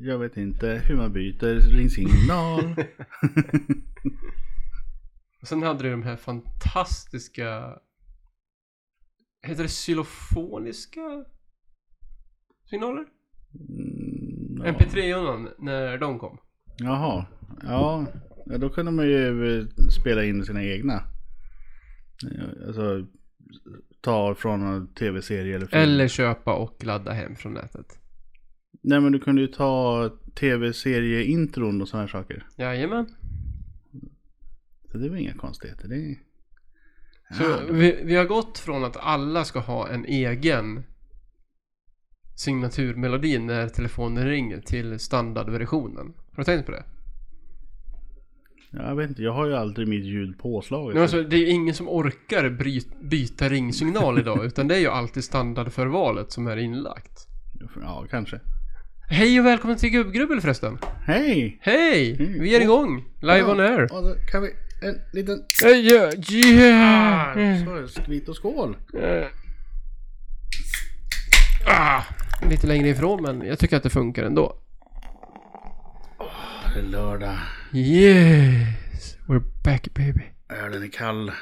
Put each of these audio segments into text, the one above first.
Jag vet inte hur man byter ringsignal. Och sen hade du de här fantastiska... Heter det xylofoniska signaler? Mm, ja. MP3 när de kom. Jaha, ja. ja. Då kunde man ju eh, spela in sina egna. Ja, Alltså ta från en tv-serie eller film. Eller köpa och ladda hem från nätet. Nej men du kunde ju ta tv-serie-intron och sådana här saker. Jajamän. Så det var inga konstigheter. Det. Så vi, vi har gått från att alla ska ha en egen signaturmelodi när telefonen ringer till standardversionen. Har du tänkt på det? Ja, Jag vet inte, jag har ju aldrig mitt ljud påslaget. Nej, alltså, det är ingen som orkar byta ringsignal idag utan det är ju alltid standardförvalet som är inlagt. Ja, kanske. Hej och välkommen till Gubbgrubbel förresten. Hej! Hej! Mm. Vi är igång. Live on air. Och så kan vi en liten... Yeah, yeah. Ah, skvitt och skål. Eh. Ah, lite längre ifrån men jag tycker att det funkar ändå. Det lördag. Yes! We're back baby. Ölen är kall.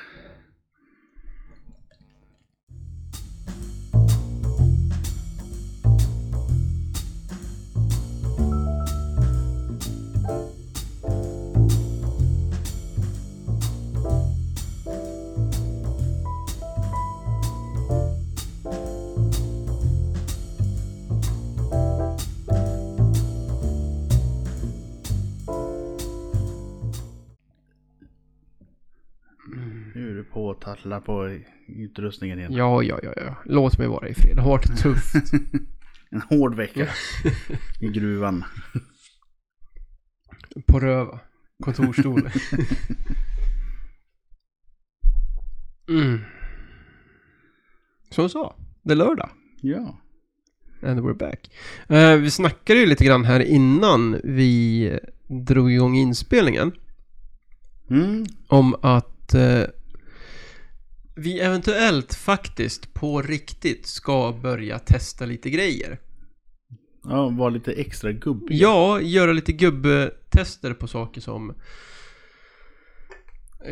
Du på utrustningen igen. Ja, ja, ja, ja. Låt mig vara i fred. Det har varit tufft. En hård vecka i gruvan. På röva. Kontorsstol. mm. Som så. Det är lördag. Ja. And we're back. Eh, vi snackade ju lite grann här innan vi drog igång inspelningen. Mm. Om att eh, vi eventuellt faktiskt på riktigt ska börja testa lite grejer. Ja, var lite extra gubbig. Ja, göra lite gubbtester på saker som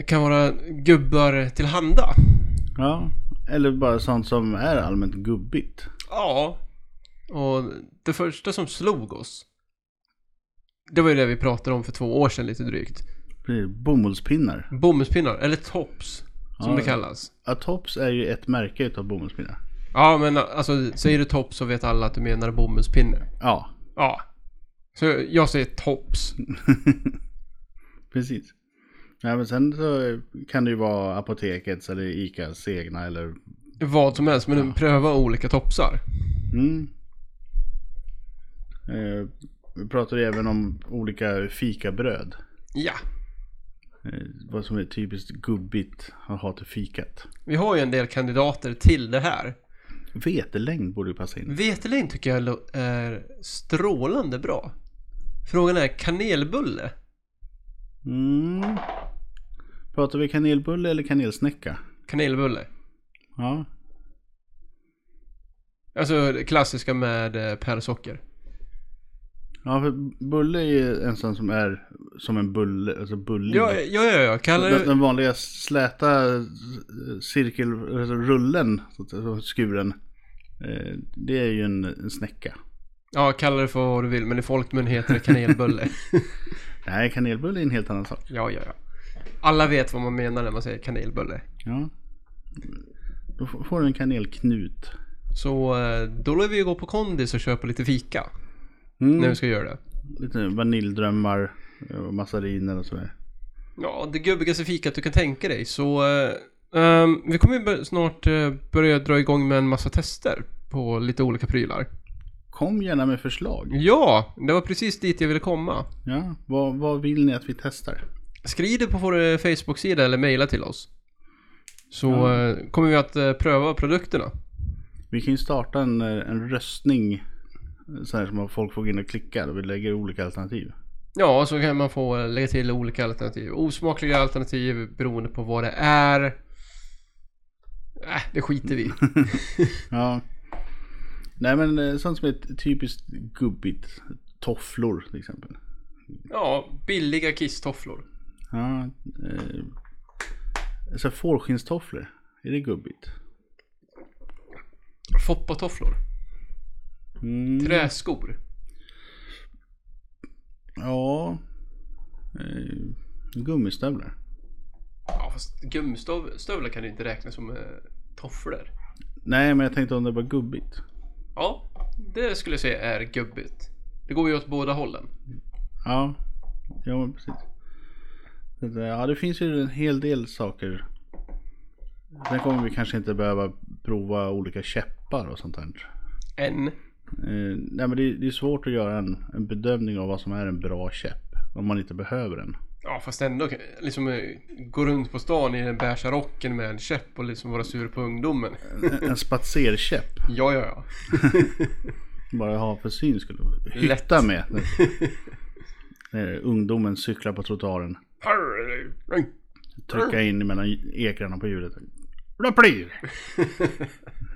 kan vara gubbar tillhanda. Ja. Eller bara sånt som är allmänt gubbigt. Ja. Och det första som slog oss Det var ju det vi pratade om för två år sedan lite drygt. Bomullspinnar. Bomullspinnar, eller tops som Ja. det kallas. Ja, Tops är ju ett märke utav bomullspinnar. Ja men alltså säger du tops så vet alla att du menar bomullspinne. Ja, Ja. Så jag säger tops. precis. Ja, men sen så kan det ju vara Apotekets eller Icas egna eller... Vad som helst, men pröva olika topsar. Mm. Eh, vi pratade även om olika fikabröd. Ja. Eh, vad som är typiskt gubbigt att ha till fikat. Vi har ju en del kandidater till det här. Vetelängd borde ju passa in. Vetelängd tycker jag är strålande bra. Frågan är kanelbulle. Mm. Pratar vi kanelbulle eller kanelsnäcka? Kanelbulle. Ja. Alltså det klassiska med eh, pärlsocker. Ja, för bulle är ju en sån som är som en bulle, alltså bullig. Ja, ja, ja, ja. Kallar den, den vanliga släta eh, cirkel, alltså rullen, så att säga, så skuren. eh, Det är ju en, en snäcka. Ja, kalla det för vad du vill, men i folkmun heter det kanelbulle. Nej, kanelbulle är en helt annan sak. ja, ja, ja. Alla vet vad man menar när man säger kanelbulle. Ja. Då får du en kanelknut. Så eh, då lär vi gå på kondis och köpa lite fika. Mm. När vi ska göra det. Lite vaniljdrömmar och massariner och sådär. Ja, det gubbigaste fikat du kan tänka dig. Så eh, ehm, vi kommer snart eh, börja dra igång med en massa tester på lite olika prylar. Kom gärna med förslag. Ja, det var precis dit jag ville komma. Ja, vad, vad vill ni att vi testar? Skriv det på vår eh, Facebook-sida eller mejla till oss. Så Ja. eh, kommer vi att eh, pröva produkterna. Vi kan ju starta en, eh, en röstning. Så här som att folk får gå in och klicka. Och vi lägger olika alternativ. Ja, så kan man få lägga till olika alternativ. Osmakliga alternativ beroende på vad det är. Äh, det skiter vi. Ja. Nej men eh, sånt som är typiskt gubbigt. Tofflor till exempel. Ja, billiga kisstofflor. Ja. Eh, så här fårskinnstofflor. Är det gubbigt? Foppatofflor. Mm. Träskor. Ja. Eh, gummistövlar. Ja, fast gummistövlar kan inte räknas som eh, tofflor. Nej men jag tänkte om det var gubbigt. Ja, det skulle jag säga är gubbigt. Det går ju åt båda hållen. Ja. Ja men precis. Ja det finns ju en hel del saker. Sen kommer vi kanske inte behöva prova olika käppar och sånt där. En. Eh, nej men det, det är svårt att göra en, en bedömning av vad som är en bra käpp. Om man inte behöver en. Ja, fast ändå liksom eh, gå runt på stan i den beiga rocken med en käpp och liksom vara sur på ungdomen. En, en spatserkäpp. Ja, ja, ja. Bara ha för syns skull. Lätt. Hytta med. När, när ungdomen cyklar på trottoaren. Trycka in mellan ekrarna på hjulet. Raplir!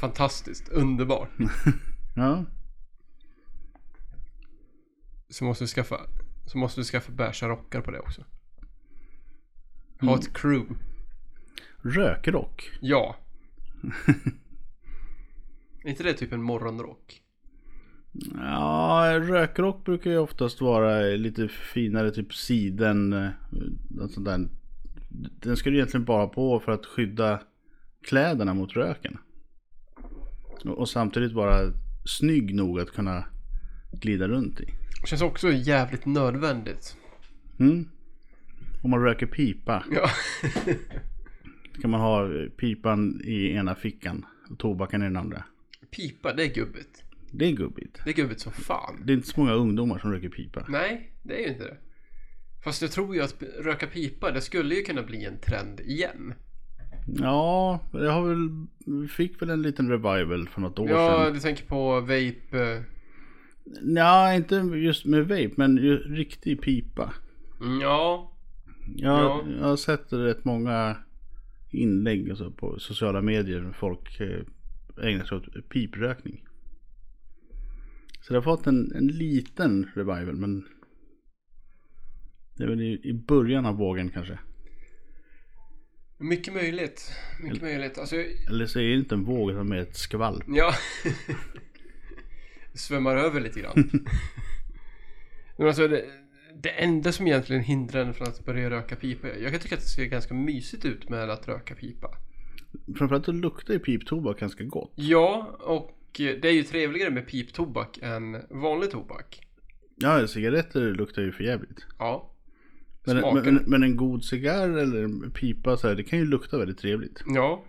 Fantastiskt, underbart. Ja. Så måste vi skaffa, så måste vi skaffa beiga rockar på det också. Ha ett crew. Rökrock. Ja. Är inte det typ en morgonrock? Ja, rökrock brukar ju oftast vara lite finare, typ siden. eh, något sånt där. Den ska du egentligen bara på för att skydda kläderna mot röken. Och, samtidigt vara snygg nog att kunna glida runt i. Känns också jävligt nödvändigt. Mm. Om man röker pipa Ja. kan man ha pipan i ena fickan och tobaken i den andra. Pipa, det är gubbigt. Det är gubbigt. Det är gubbigt som fan. Det är inte så många ungdomar som röker pipa. Nej, det är ju inte det. Fast jag tror ju att röka pipa, det skulle ju kunna bli en trend igen. Ja, jag har väl, fick väl en liten revival för något år Ja, sedan. du tänker på vape. eh, Ja, inte just med vape, men ju riktig pipa. mm, Ja, Jag, Ja. jag har sett rätt många inlägg och så på sociala medier folk eh, ägnar sig åt piprökning. Så det har fått en, en liten revival, men det är väl i, i början av vågen kanske. Mycket möjligt. Mycket möjligt. Alltså, Eller så är det inte en våg, utan mer ett skvalp. ja. Svämmar över lite grann. Men alltså, det, det enda som egentligen hindrar en från att börja röka pipa. Jag kan tycka att det ser ganska mysigt ut med att röka pipa. Framförallt så luktar ju piptobak ganska gott. Ja, och det är ju trevligare med piptobak än vanlig tobak. Ja, cigaretter luktar ju för jävligt. Ja. Men, Smaken. men, men en god cigarr eller en pipa så här, det kan ju lukta väldigt trevligt. Ja.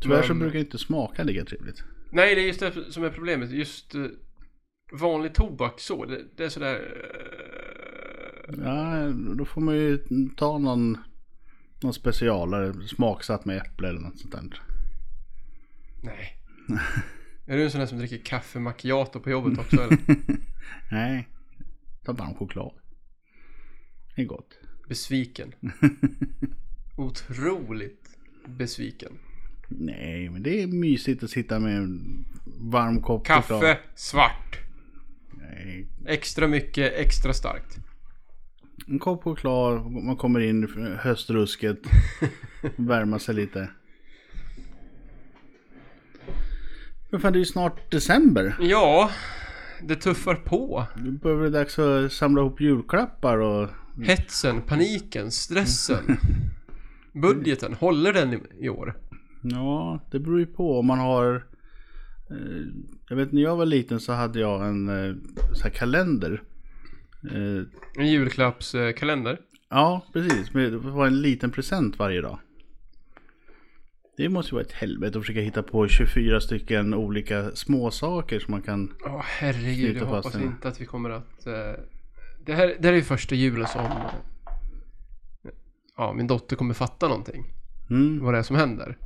Tyvärr så Men- brukar inte smaka lika trevligt. Nej, det är just det som är problemet. Just eh, vanlig tobak så. Det, det är sådär... eh, Ja, då får man ju ta någon, någon specialare, smaksatt med äpple eller något sånt där. nej. är du en sån där som dricker kaffe macchiato på jobbet också eller? Nej, ta varm choklad. Det är gott. Besviken. Otroligt besviken. Nej, men det är mysigt att sitta med en varm kopp. Kaffe, svart. Nej, Extra mycket, extra starkt. en kopp choklad, man kommer in i höstrusket, värma sig lite. Men fan, det är ju snart december. Ja, det tuffar på. Nu börjar det dags att samla ihop julklappar och... Hetsen, paniken, stressen. Budgeten, håller den i, år? Ja, det beror ju på om man har... Eh, jag vet när jag var liten så hade jag en eh, så här kalender. Eh, En julklappskalender. ja, precis. Men Det var en liten present varje dag. Det måste ju vara ett helvete att försöka hitta på 24 stycken olika småsaker som man kan... Ja, herregud. Jag hoppas inte att vi kommer att... eh, det, här, det här är ju första julen som... ja, min dotter kommer fatta någonting. Mm, Vad det är som händer.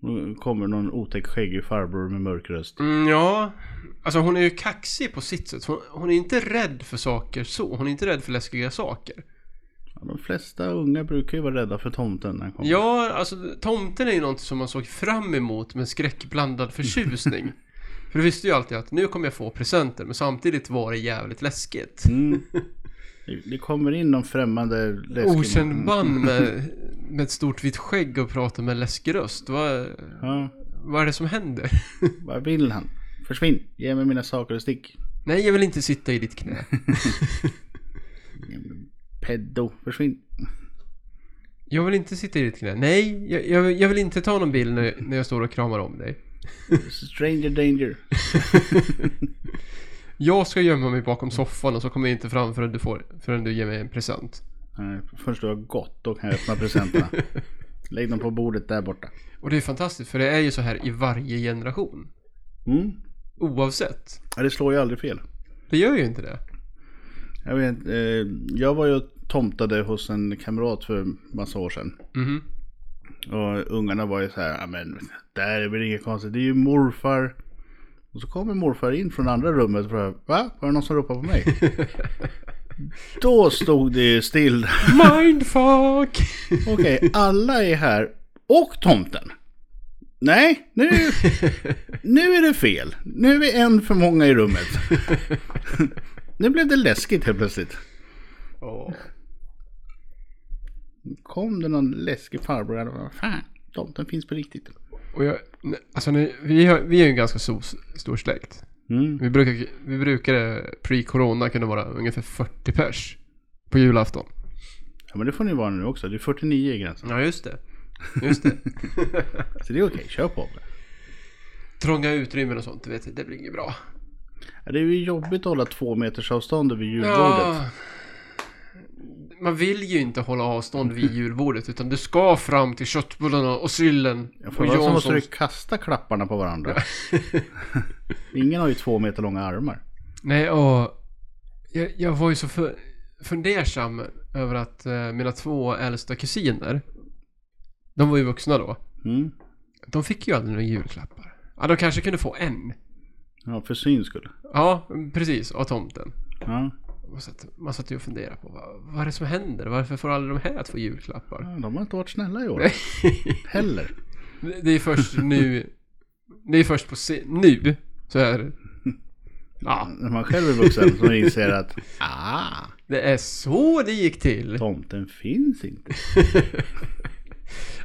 nu kommer någon otäck skäggig farbror med mörk röst. Mm, ja, alltså hon är ju kaxig på sitt sätt. Hon, hon är inte rädd för saker så. Hon är inte rädd för läskiga saker. De flesta unga brukar ju vara rädda för tomten när han kommer. Ja, alltså tomten är ju någonting som man såg fram emot med skräckblandad förtjusning. För du visste ju alltid att nu kommer jag få presenter, men samtidigt var det jävligt läskigt. Mm. Det- kommer in någon främmande läskig Okänd man med, med ett stort vitt skägg och pratar med läskig röst. Vad, Ja, vad är det som händer? vad vill han? Försvinn, ge mig mina saker och stick. Nej, jag vill inte sitta i ditt knä. Peddo, försvinn. Jag vill inte sitta i ditt knä. Nej, jag, jag, jag vill inte ta någon bild när, när jag står och kramar om dig. Stranger danger. Jag ska gömma mig bakom soffan och så kommer jag inte fram förrän du, får, förrän du ger mig en present. Nej, Först du har gått, då kan jag öppna presenterna. Lägg dem på bordet där borta. Och det är fantastiskt för det är ju så här i varje generation. Mm. Oavsett. Ja, det slår ju aldrig fel. Det gör ju inte det. Jag vet, eh, jag var ju tomtade hos en kamrat för massa år sedan. Mhm. Och ungarna var ju så här, men där är väl inget konstigt, det är ju morfar. Och så kommer morfar in från andra rummet och frågar, va? Var det någon som ropade på mig? Då stod det ju still. Mindfuck! Okej, alla är här och tomten. Nej, nu, nu är det fel. Nu är vi en för många i rummet. Nu blev det läskigt helt plötsligt. Kom det någon läskig farbror och bara, fan, tomten finns på riktigt. Och jag, alltså nu, vi, har, vi är ju en ganska stor, stor släkt. Mm. Vi brukar, vi brukade pre-corona kunna vara ungefär 40 pers. På julafton. Ja men det får ni vara nu också, det är 49 i gränsen. Ja, just det. Just det. Så det är okej, kör på. Trånga utrymmen och sånt, du vet, det blir inget bra. Ja, det är ju jobbigt att hålla två meters avstånd vid julbordet. Ja, man vill ju inte hålla avstånd vid julbordet utan du ska fram till köttbullarna och sillen. Ja, och för så måste du kasta klapparna på varandra. Ingen har ju två meter långa armar. Nej, och jag, jag var ju så för, fundersam över att eh, mina två äldsta kusiner, de var ju vuxna då. Mm. De fick ju aldrig några julklappar. Ja, de kanske kunde få en. Ja, för syns skull. Ja, precis, av tomten. Ja. Man satt, man satt ju och funderade på vad, vad är det som händer? Varför får aldrig de här att få julklappar? de har inte varit snälla i år. Heller. Det är först nu, det är först på se, nu, så är det. Ja, När man själv är vuxen så inser att ah, det är så det gick till. tomten finns inte.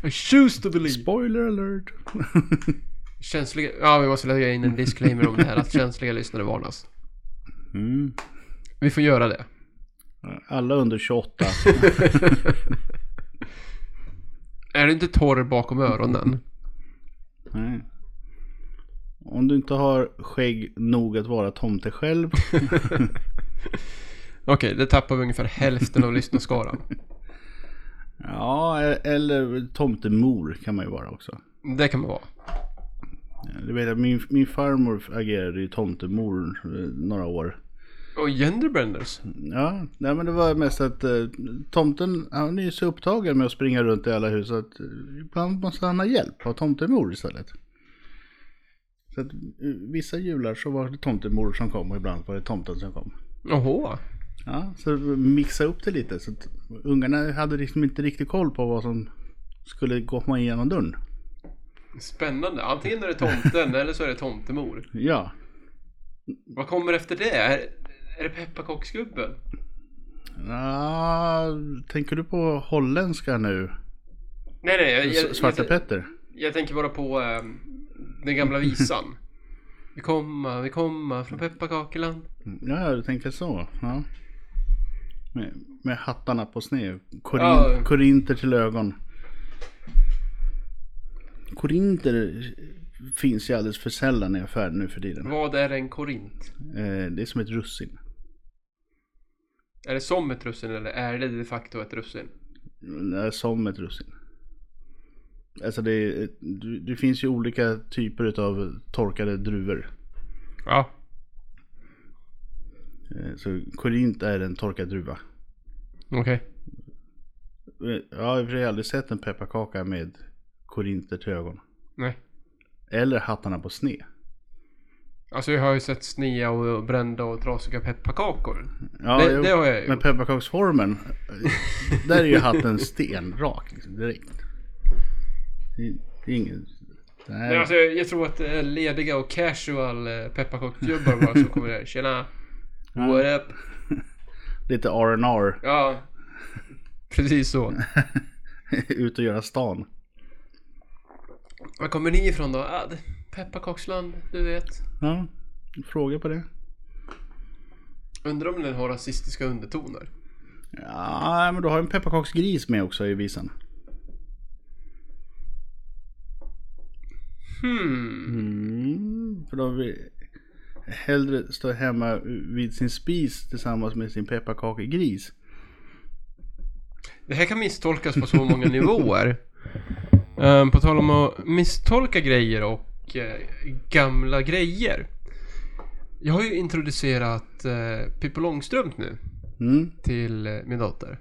I choose to believe. Spoiler alert. Känsliga, ja vi måste lägga in en disclaimer om det här att känsliga lyssnare varnas. Mm. Vi får göra det. Alla under 28. Är du inte torr bakom öronen? Nej. Om du inte har skägg nog att vara tomte själv. Okej, det tappar vi ungefär hälften av lyssnarskaran. Ja, eller tomtemor kan man ju vara också. Det kan man vara. Du vet min, min farmor agerade ju tomtemor några år. Och genderbenders. Ja, nej men det var mest att eh, tomten, han är ju så upptagen med att springa runt i alla hus att eh, ibland måste han ha hjälp av tomtemor istället. Så att eh, vissa jular så var det tomtemor som kom och ibland var det tomten som kom. Jaha. Ja, så mixa upp det lite så att ungarna hade liksom inte riktigt koll på vad som skulle komma igenom dörren. Spännande. Antingen är det tomten eller så är det tomtemor. Ja, Vad kommer efter det? Är, det pepparkaksgubben? ja tänker du på holländska nu? Nej, nej. Jag, jag, Svarte jag, Petter? jag tänker bara på ehm, den gamla visan. Vi komma, vi komma från pepparkakeland. Ja, du tänker så. Ja. Med, med hattarna på sned. Korin, Ja. Korinter till ögon. Korinter finns ju alldeles för sällan i affären nu för tiden. Vad är en korint? Eh, det är som ett russin. Är det som ett russin eller är det de facto ett russin? Det är som ett russin. Alltså det, det, det finns ju olika typer av torkade druvor. Ja. Eh, så korint är en torkad druva. Okej. Eh, Jag har i och för sig aldrig sett en pepparkaka med korinter till ögon. Nej. Eller hattarna på sned. Alltså jag har ju sett snea och brända och trasiga pepparkakor. Ja, det, det har jag ju Men pepparkaksformen, där är ju hatten stenrak liksom, direkt. Det det är ingen... Men Nej. alltså, jag, tror att är lediga och casual eh, pepparkaksgubbar bara som kommer där. Tjena! What up? Lite R&R Ja. Precis så. ut och göra stan. Var kommer ni ifrån då? Ah, det- pepparkaksland, du vet. Ja, fråga på det. Undrar om den har rasistiska undertoner. Ja, men du har en pepparkaksgris med också i visan. Hmm. Mm, för då vill hellre stå hemma vid sin spis tillsammans med sin pepparkakegris. Det här kan misstolkas på så många nivåer. Um, på tal om att misstolka grejer och eh, gamla grejer. Jag har ju introducerat uh, Pippi Långstrump nu Mm, till eh, min dotter.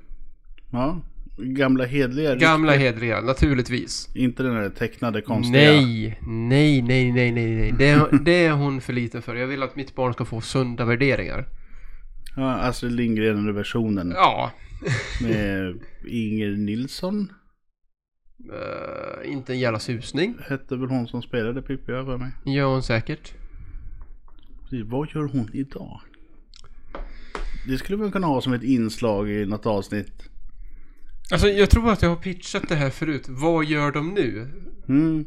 ja. Gamla hedliga. Gamla hedliga, naturligtvis. Inte den där tecknade konstiga. Nej, nej, nej, nej, nej, nej. Det, det är hon för liten för. Jag vill att mitt barn ska få sunda värderingar. Ja, Astrid Lindgren-versionen. Ja. Med Inger Nilsson. Eh, inte en jävla susning. Hette väl hon som spelade Pippi jag för mig. Gör hon säkert. Precis, Vad gör hon idag? Det skulle man kunna ha som ett inslag i något avsnitt. Alltså jag tror att jag har pitchat det här förut. Vad gör de nu? Mm.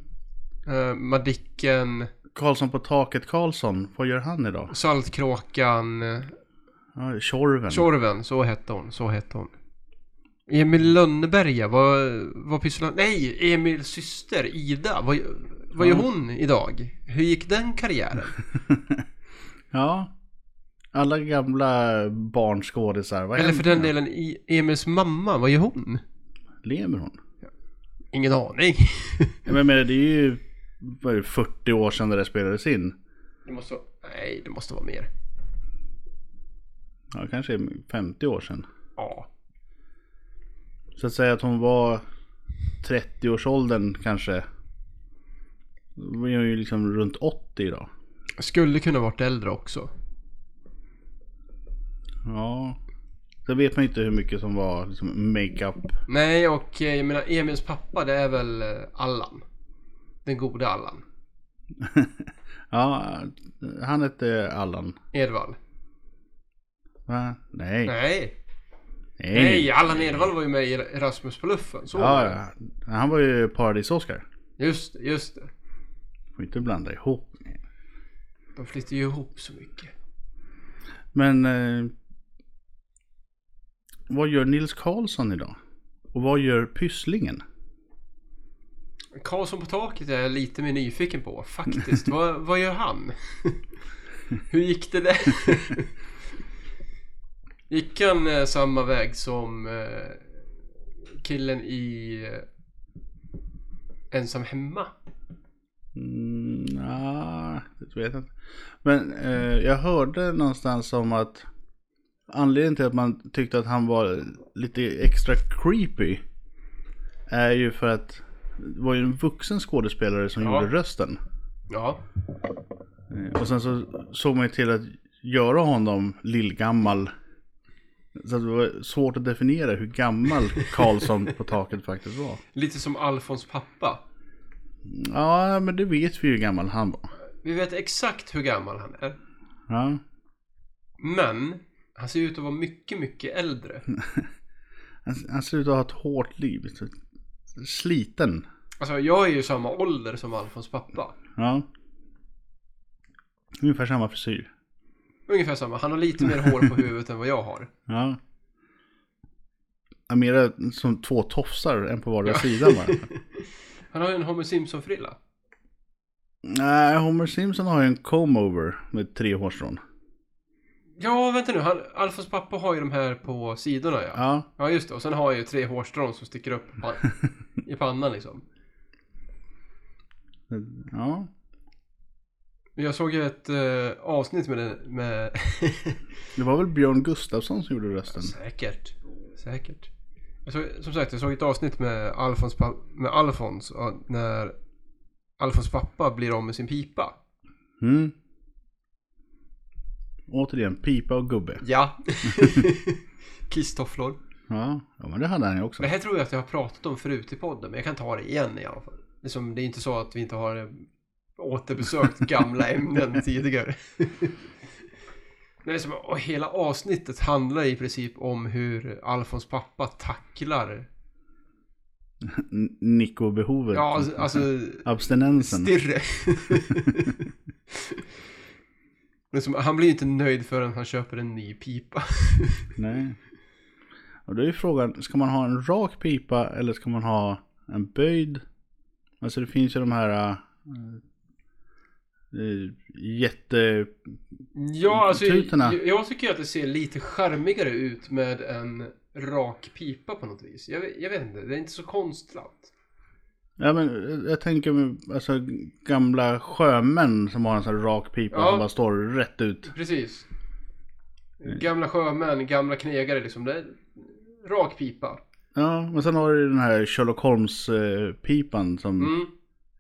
Uh, Madicken, Karlsson på taket Karlsson, vad gör han idag? Saltkråkan, Ja, Tjorven. Tjorven, så hette hon, så hette hon. Emil Lönneberga, vad, vad pysslar han? Nej, Emils syster Ida, vad, vad gör hon idag? Hur gick den karriären? ja. Alla gamla barnskådisar. Vad Eller för den delen, I- Emils mamma, vad gör hon? Lever hon? Ingen aning. Men, men det är ju det, 40 år sedan det där spelades in. Det måste vara, nej det måste vara mer. Ja, kanske är 50 år sedan. Ja. Så att säga att hon var 30-årsåldern kanske. Då är hon ju liksom runt 80 idag. Skulle kunna varit äldre också. Ja. Sen vet man inte hur mycket som var liksom makeup. Nej och eh, jag menar Emils pappa det är väl eh, Allan. Den gode Allan. Ja, han hette Allan. Edvall. Va? Nej. Nej. Nej. Nej, Allan Edwall var ju med i Erasmus på luffen. Så Ja, ja. han var ju paradis-Oscar. Just det, just det. Får inte blanda ihop. De flyttar ju ihop så mycket. Men eh, vad gör Nils Karlsson idag? Och vad gör Pysslingen? Karlsson på taket är jag lite mer nyfiken på faktiskt. vad, vad gör han? Hur gick det där? gick han eh, samma väg som eh, killen i eh, Ensam Hemma? Mm, nah, det vet jag inte. Men eh, jag hörde någonstans om att anledningen till att man tyckte att han var lite extra creepy är ju för att det var ju en vuxen skådespelare som Ja. gjorde rösten. Ja. Eh, Och sen så såg man ju till att göra honom lillgammal. Så det var svårt att definiera hur gammal Karlsson på taket faktiskt var. Lite som Alfons pappa. Ja, men det vet vi ju hur gammal han var. Vi vet exakt hur gammal han är. Ja, Men han ser ut att vara mycket, mycket äldre. han, han ser ut att ha ett hårt liv. Sliten. Alltså jag är ju samma ålder som Alfons pappa. Ja. Ungefär samma frisyr. Ungefär samma. Han har lite mer hår på huvudet än vad jag har. Ja. Mera som två tofsar, en på vardera Ja. sida bara. Han har ju en Homer Simpson-frilla. Nej, Homer Simpson har ju en comb-over med tre hårstrån. Ja, vänta nu. Han, Alfons pappa har ju de här på sidorna ja. Ja, Ja, just det. Och sen har han ju tre hårstrån som sticker upp pan- i pannan liksom. ja. Jag såg ju ett eh, avsnitt med den, med... Det var väl Björn Gustafsson som gjorde rösten. Säkert. Säkert. Jag såg, som sagt, jag såg ett avsnitt med Alfons, med Alfons när Alfons pappa blir av med sin pipa. Mm. Återigen, pipa och gubbe. Ja. Kisstofflor. Ja, ja men det hade han ju också. Det här tror jag att jag har pratat om förut i podden, men jag kan ta det igen i alla fall. Liksom, det är inte så att vi inte har eh, återbesökt gamla ämnen tidigare. Men liksom, och hela avsnittet handlar i princip om hur Alfons pappa tacklar N- Nico-behovet. Ja, alltså, alltså Abstinensen. Stirre. Men som, han blir inte nöjd förrän han köper en ny pipa. Nej. Och då är ju frågan, ska man ha en rak pipa eller ska man ha en böjd? Alltså det finns ju de här äh, jätte... Ja, alltså Tutorna. jag, jag tycker att det ser lite charmigare ut med en rak pipa på något vis. Jag, vet- jag vet inte, det är inte så konstlat. Ja men eh, jag tänker alltså gamla sjömän som har en sån här rak pipa Ja. som bara står rätt ut. Precis. Gamla sjömän, gamla knegare liksom. Det är rak pipa. Ja, men sen har du den här Sherlock Holmes eh, som Mm.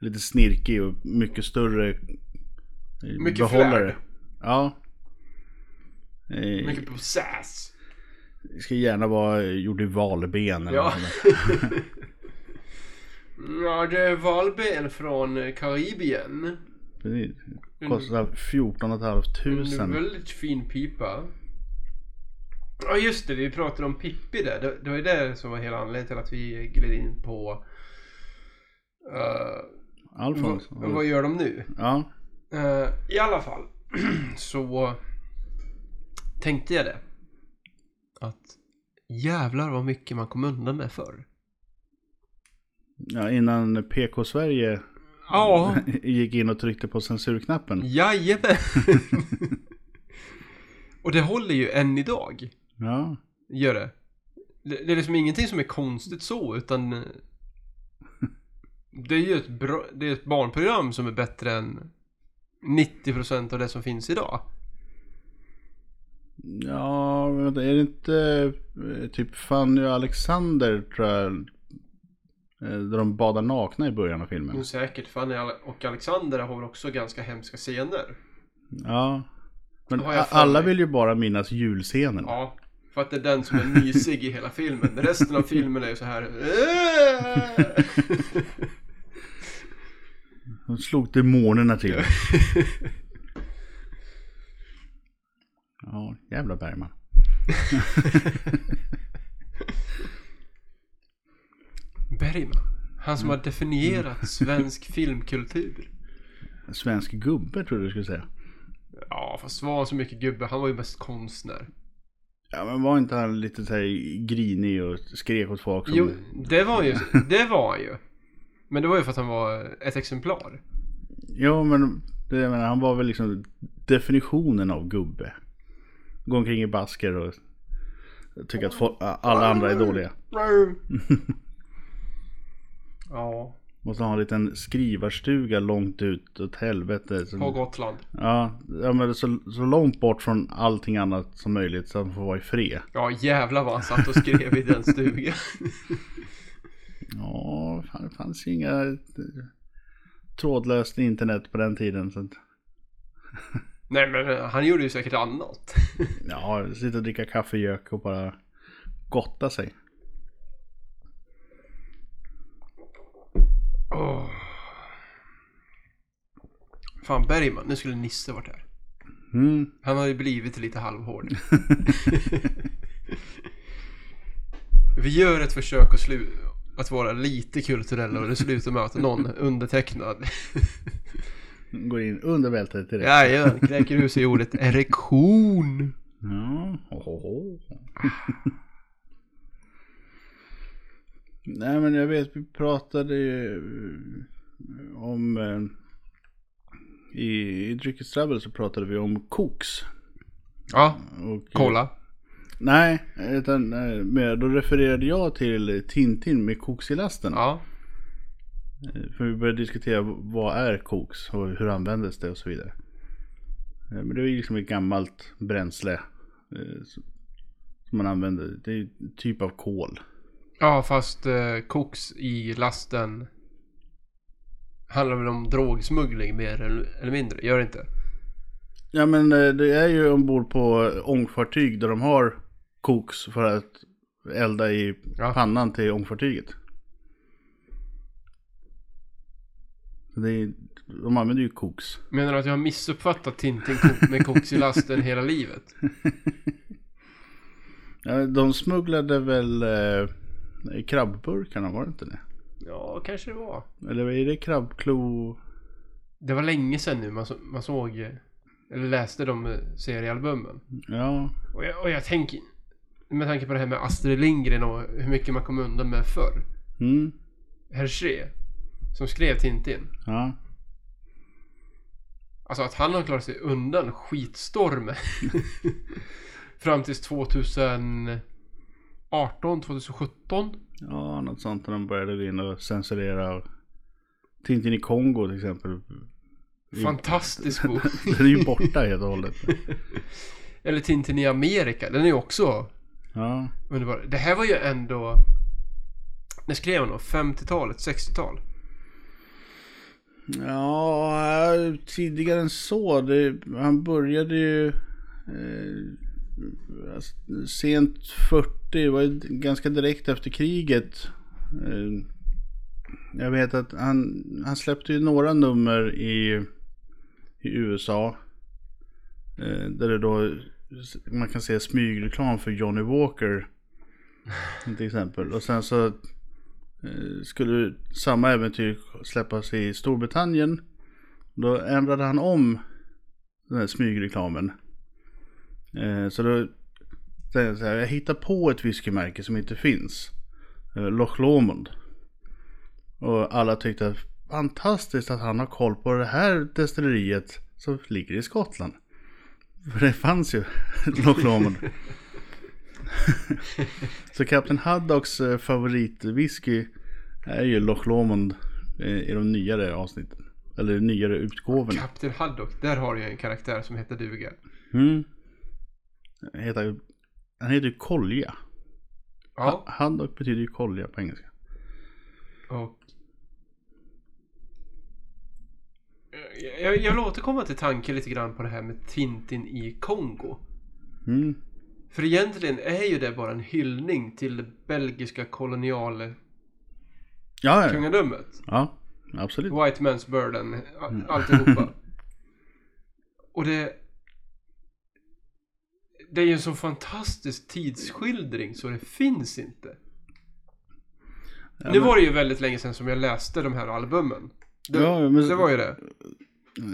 är lite snirkig och mycket större eh, Mycket behållare. flärd. Ja. Eh, Mycket sass. Det ska gärna vara gjord i valben eller Ja. Ja, det är valben från Karibien. Precis. Kostar 14 500. En väldigt fin pipa. Ja just det, vi pratade om Pippi där. Det, det var ju det som var hela anledningen till att vi gled in på... Uh, Alfons. vad, vad gör de nu? Ja. Eh, I alla fall så tänkte jag det. Att jävlar vad mycket man kom undan med förr. ja, innan PK-Sverige Ja, gick in och tryckte på censurknappen. jajamän. Och det håller ju än idag. Ja. Gör det. Det, är liksom ingenting som är konstigt så utan eh, Det är ju ett, bra, det är ett barnprogram som är bättre än 90% av det som finns idag. Ja, men är det inte eh, typ Fanny och Alexander tror jag. eh, Där de badar nakna i början av filmen. Mm, säkert. Fanny och Alexander har väl också ganska hemska scener. Ja. Men alla vill ju bara minnas julscenen. Ja. För att det är den som är mysig i hela filmen. Resten av filmen är ju så här. De slog demonerna till. Ja, jävla Bergman. Bergman. Han som har definierat svensk filmkultur. Svensk gubbe tror du skulle säga. Ja, fast var han så mycket gubbe? Han var ju mest konstnär. Ja, men var inte han lite så grinig och skrek åt folk som... Jo, det var ju, det var ju. Men det var ju för att han var ett exemplar. Jo, men det, jag menar, han var väl liksom definitionen av gubbe. Gå omkring i basker och tycka att folk, alla andra är dåliga. Ja, Måste ha en liten skrivarstuga långt ut åt helvete. Som, på Gotland. ja, ja, men så, så långt bort från allting annat som möjligt så han får vara i fred. Ja, jävlar vad han satt och skrev i den stugan. Ja, fan, det fanns ju inga eh, trådlöst internet på den tiden. Så att, Nej, men han gjorde ju säkert annat. ja, sitta och dricka kaffegök och bara gotta sig. Åh. Fan, Bergman. Nu skulle Nisse varit här. Mm. Han har ju blivit lite halvhård. Vi gör ett försök att, slu- att vara lite kulturella och det slutar med att någon undertecknad Går in under bältet direkt. Jajamän, kräker ur sig ordet erektion. Ja, ohoho. Nej men jag vet, vi pratade ju eh, om eh, i, i Dryckes så pratade vi om koks. Ja, Och, kolla. Nej, utan eh, med, då refererade jag till Tintin med koks i lasten. Ja, Eh, För vi började diskutera vad är koks och hur användes det och så vidare. Eh, Men det är ju liksom ett gammalt bränsle som man använder. Det är ju typ av kol. ja fast eh, koks i lasten handlar väl om drogsmuggling mer eller, mindre, gör det inte? Ja men det är ju ombord på ångfartyg där de har koks för att elda i Ja. pannan till ångfartyget. Är, de använder ju koks. Menar du att jag har missuppfattat Tintin med koks i lasten hela livet? Ja, de smugglade väl eh, krabbburkarna, var det inte det? Ja, kanske det var. Eller är det krabbklo? Det var länge sedan nu man, så, man såg eller läste de eh, seriealbumen. Ja, Och jag, och jag tänker, med tanke på det här med Astrid Lindgren och hur mycket man kom undan med förr. mm, Hergé, som skrev Tintin. ja. Alltså att han har klarat sig undan skitstormen. Fram tills 2018, 2017. Ja, något sånt när de började gå in och censurera Tintin i Kongo till exempel. Fantastisk bok. Den är ju borta helt och hållet. Eller Tintin i Amerika. Den är ju också Ja, underbar. Det här var ju ändå... När skrev han då? 50-talet? 60-tal? ja tidigare än så. Det, han började ju eh, alltså, sent 40, det var ju ganska direkt efter kriget. Eh, jag vet att han, han släppte ju några nummer i, i USA. Eh, där det då man kan se smygreklam för Johnny Walker. Till exempel. Och sen så eh, skulle samma äventyr släppas i Storbritannien. Då ändrade han om den här smygreklamen. Eh, så då säger jag så här, jag hittar på ett whiskymärke som inte finns. Eh, Loch Lomond. Och alla tyckte att fantastiskt att han har koll på det här destilleriet som ligger i Skottland. För det fanns ju Loch Lomond. Så Kapten Haddocks eh, favoritwhisky är ju Loch Lomond eh, i de nyare avsnitten. Eller nyare utgåvorna. Kapten Haddock. Där har du en karaktär som heter duga. Mm. Han heter, han heter ju kolja. Ja. Haddock betyder ju kolja på engelska. Och... Jag, jag vill återkomma till tanken lite grann på det här med Tintin i Kongo. Mm. För egentligen är ju det bara en hyllning till det belgiska kolonialkungadömet. Ja, ja, absolut. White man's burden, a- alltihopa. Och det... Det är ju en så fantastisk tidsskildring så det finns inte. Ja, nu men- var det ju väldigt länge sedan som jag läste de här albumen. Det, Ja, men- det var ju det.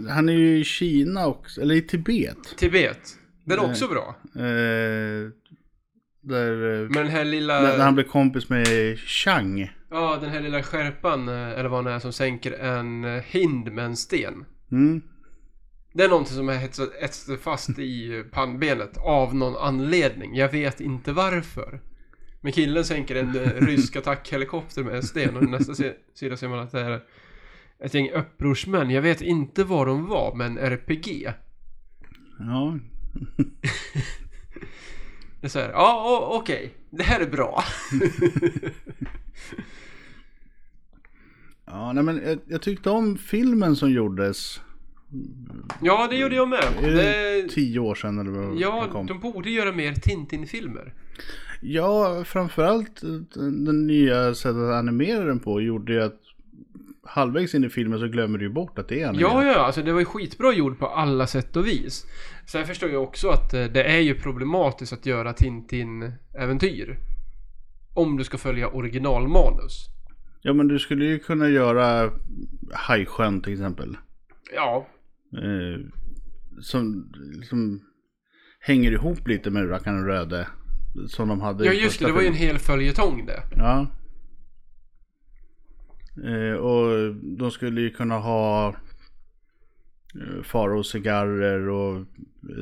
Han är ju i Kina också, eller i Tibet. Tibet. Den är också bra. Eh, där, eh, Men den här lilla... när han blev kompis med Chang. Ja, den här lilla skärpan, eh, eller vad han är, som sänker en eh, hind med en sten. Mm. Det är någonting som är hetsat etsat fast i pannbenet av någon anledning. Jag vet inte varför. Men killen sänker en eh, rysk attackhelikopter med en sten och nästa sida ser man att det är ett gäng upprorsmän. Jag vet inte vad de var, men RPG. Ja, Det är så här, ja o- okej, det här är bra. ja nej, men jag, jag tyckte om filmen som gjordes. ja, det gjorde jag med. Är det Det, tio år sedan eller vad ja, kom? de borde göra mer Tintin-filmer. Ja, framförallt den nya sättet att animera den på gjorde ju att halvvägs in i filmen så glömmer du ju bort att det är animerat. Ja, ja, alltså det var ju skitbra gjort på alla sätt och vis. Sen förstår jag också att eh, det är ju problematiskt att göra Tintin-äventyr. Om du ska följa originalmanus. ja, men du skulle ju kunna göra Hajsjön till exempel. Ja, Eh, som liksom hänger ihop lite med Rackarn Röde. Som de hade ja just det, det var ju en hel följetong det. Ja. Eh, och de skulle ju kunna ha eh, Faraos cigarrer och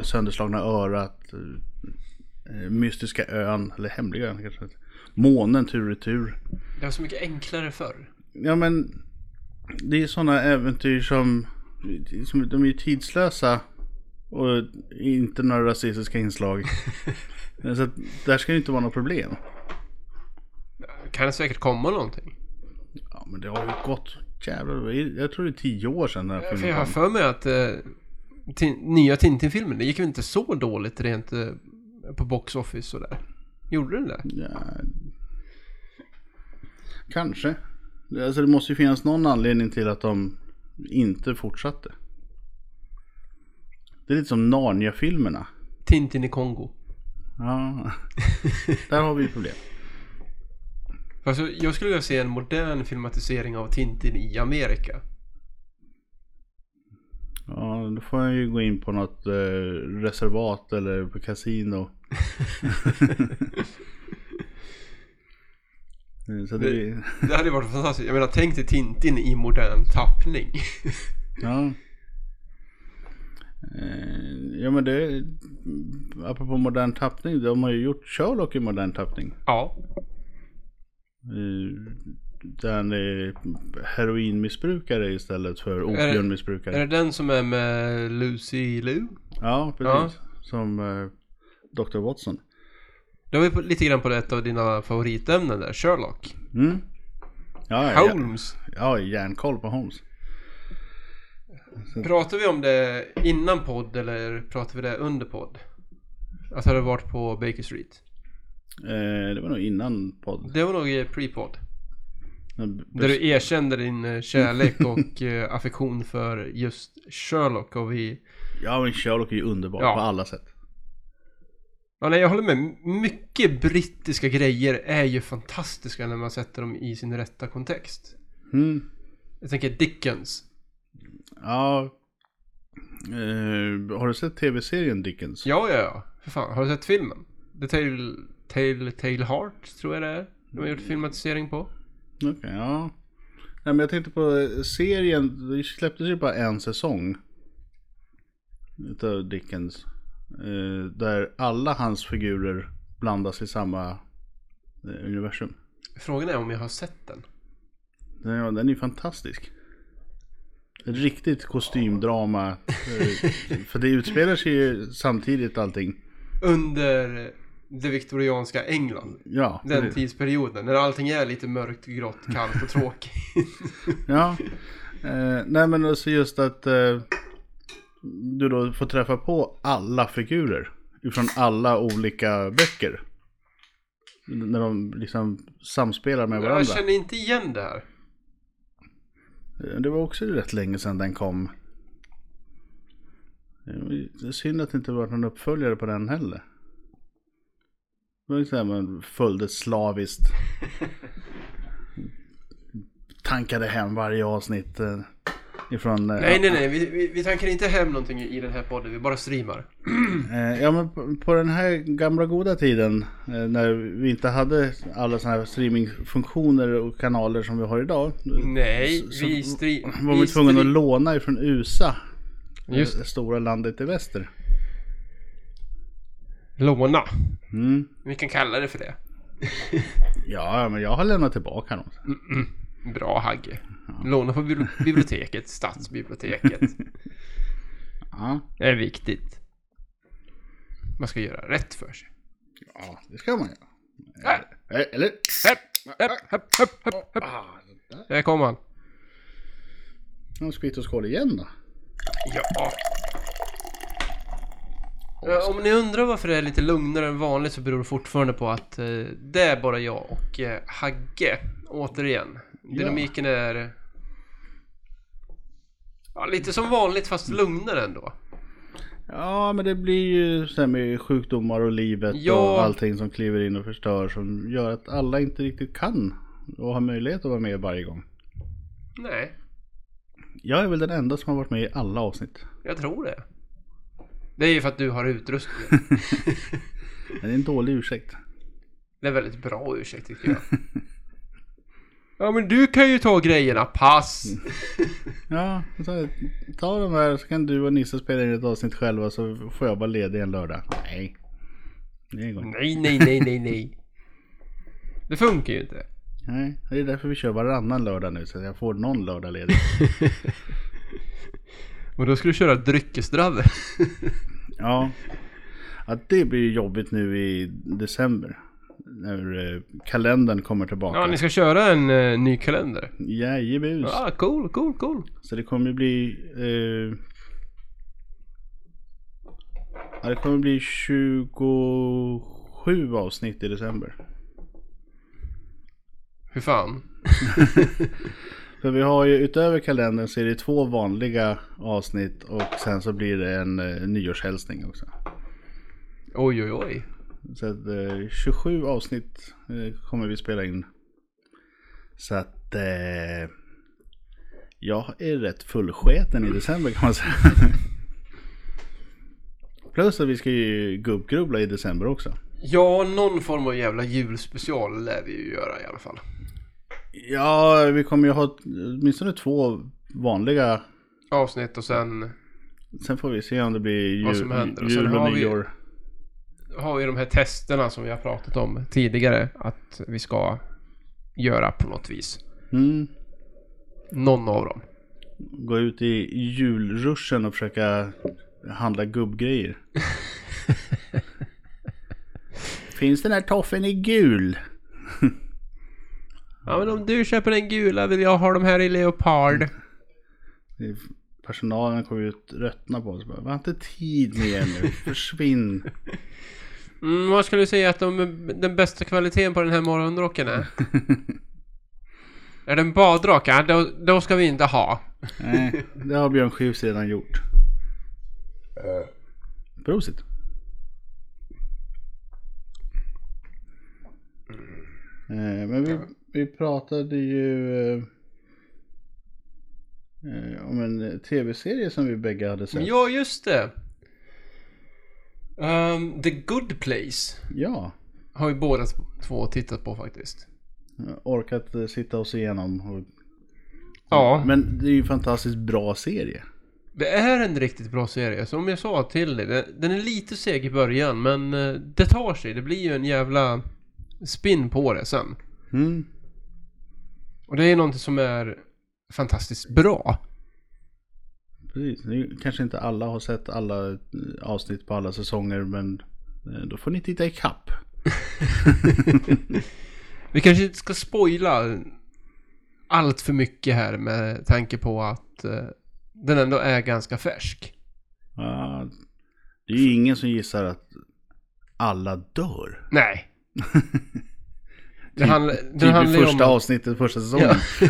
sönderslagna örat. Eh, mystiska ön, eller hemliga ön kanske. Månen tur och retur. Det var så mycket enklare förr. Ja men det är sådana äventyr som, som de är ju tidslösa. Och inte några rasistiska inslag. Så att där ska det inte vara något problem. Kan det säkert komma någonting. Ja men det har ju gått jävlar. Jag tror det är tio år sedan den här För jag filmen har för mig att eh, nya Tintin-filmen, det gick väl inte så dåligt rent eh, på box office sådär? Gjorde den det? Ja. Kanske. Alltså det måste ju finnas någon anledning till att de inte fortsatte. Det är lite som Narnia-filmerna. Tintin i Kongo. Ja, där har vi problem. Alltså, jag skulle vilja se en modern filmatisering av Tintin i Amerika. Ja, då får jag ju gå in på något eh, reservat eller på kasino. Eh, Så det, Det- Det hade varit fantastiskt. Jag menar, tänk dig Tintin i modern tappning. ja. Eh, Ja men det, apropå modern tappning, de har ju gjort Sherlock i modern tappning. ja. Där han är heroinmissbrukare istället för opiummissbrukare. Är det den som är med Lucy Liu? Ja, precis. Som eh, Dr. Watson. Det var ju på, lite grann på ett av dina favoritämnen där, Sherlock. Mm. Ja, ja, Holmes. ja, järnkoll på Holmes. Pratar vi om det innan podd eller pratar vi det under podd? Att ha det varit på Baker Street? Eh, det var nog innan podd. Det var nog i pre-podd. Där du erkände din eh, kärlek och eh, affektion för just Sherlock och vi... Ja, men Sherlock är ju underbar Ja. på alla sätt. Ja, nej, jag håller med. Mycket brittiska grejer är ju fantastiska när man sätter dem i sin rätta kontext. Mm. Jag tänker Dickens. Ja. Eh, har du sett tv-serien Dickens? Ja, ja, ja. För fan, har du sett filmen? The Tale, Tale, Tale Heart, tror jag det är. De har gjort filmatisering på. Okej, ja. Nej, men jag tänkte på eh, serien. Det släpptes ju bara en säsong. Utav Dickens. Eh, där alla hans figurer blandas i samma eh, universum. Frågan är om jag har sett den. Den, ja, den är ju fantastisk. Ett riktigt kostymdrama. för det utspelar sig ju samtidigt allting. Under det viktorianska England. Ja, Den det- tidsperioden. När allting är lite mörkt, grått, kallt och tråkigt. Ja. Eh, nej men alltså just att eh, du då får träffa på alla figurer. Ifrån alla olika böcker. När de liksom samspelar med jag varandra. känner inte igen det här. Eh, Det var också rätt länge sedan den kom. Eh, Det är synd att det inte var någon uppföljare på den heller. Det här man följde slaviskt. Tankade hem varje avsnitt eh, ifrån... eh, Nej, nej, nej. Vi, vi, vi tankar inte hem någonting i den här podden. Vi bara streamar. Eh, Ja men på- på den här gamla goda tiden när vi inte hade alla sådana här streamingfunktioner och kanaler som vi har idag. Nej, så- vi stri... var vi tvungna att låna ifrån USA. Just det stora landet i väster. Låna. Mm. Vi kan kalla det för det. Ja men jag har lämnat tillbaka dem. Bra Hagge. Låna på bibli- biblioteket, stadsbiblioteket. Ja, Det är viktigt. Man ska göra rätt för sig. ja det ska man göra. Eh, Eller? här, här, här, här. Ah, där. Där kom han. Ja, Skvitt och skål igen då. Ja. Eh, Om ni undrar varför det är lite lugnare än vanligt så beror det fortfarande på att eh, det är bara jag och eh, Hagge. Återigen. Dynamiken är... Ja, lite som vanligt fast lugnare ändå. Ja men det blir ju så här med sjukdomar och livet Ja. och allting som kliver in och förstör som gör att alla inte riktigt kan och har möjlighet att vara med varje gång. Nej, Jag är väl den enda som har varit med i alla avsnitt. jag tror det. Det är ju för att du har utrustningen. Men det är en dålig ursäkt. Det är en väldigt bra ursäkt tycker jag. Ja men du kan ju ta grejerna, pass! Ja, så ta de här så kan du och Nisse spela in ett avsnitt själva så får jag vara ledig en lördag. Nej. Nej, nej, nej, nej, nej. Det funkar ju inte. Nej, det är därför vi kör varannan lördag nu så att jag får någon lördag ledig. Och då ska du köra dryckesdravel. Ja. ja, det blir jobbigt nu i december. När eh, kalendern kommer tillbaka. Ja, ni ska köra en eh, ny kalender. Jajebus. Ja, cool, cool, cool. Så det kommer bli... Eh, Ja, det kommer bli 27 avsnitt i december. Hur fan? För vi har ju utöver kalendern så är det två vanliga avsnitt och sen så blir det en eh, nyårshälsning också. Oj, oj, oj. Så att eh, 27 avsnitt eh, kommer vi spela in. Så att eh, jag är rätt fullsketen i december kan man säga. Plus att vi ska ju gubbgrubbla i december också. Ja, någon form av jävla julspecial lär vi ju göra i alla fall. Ja, vi kommer ju ha åtminstone två vanliga. Avsnitt och sen Sen får vi se om det blir jul, Vad som händer. Och jul sen och har vi- nyår. har vi de här testerna som vi har pratat om tidigare att vi ska göra på något vis. Mm. Någon av dem. Gå ut i julruschen och försöka handla gubbgrejer. Finns den här toffen i gul? Ja men om du köper den gula vill jag ha de här i leopard. Personalen kommer ut tröttna på oss. Vi har inte tid med er nu. Försvinn. Mm, vad skulle du säga att de, den bästa kvaliteten på den här morgonrocken är? är den badrock? Ja, då, då ska vi inte ha. Nej, det har Björn Skifs redan gjort. Prosit. Eh, Men vi, vi pratade ju eh, eh, om en tv-serie som vi bägge hade sett. Ja, just det. Ehm, The Good Place Ja, har vi båda två tittat på faktiskt. jag orkat eh, sitta oss igenom. Och, Ja, men det är ju en fantastiskt bra serie. det är en riktigt bra serie. Som jag sa till dig, den- är lite seg i början men eh, det tar sig. Det blir ju en jävla spin på det sen. Mm. Och det är någonting som är fantastiskt bra. Precis. Nu kanske inte alla har sett alla eh, avsnitt på alla säsonger men eh, då får ni titta i kapp. Vi kanske inte ska spoila allt för mycket här med tanke på att eh, den ändå är ganska färsk. Ja, det är ju ingen som gissar att alla dör. Nej. Det, Typ- handl- Typ den i handlar ju första om... avsnittet, första säsongen. Ja.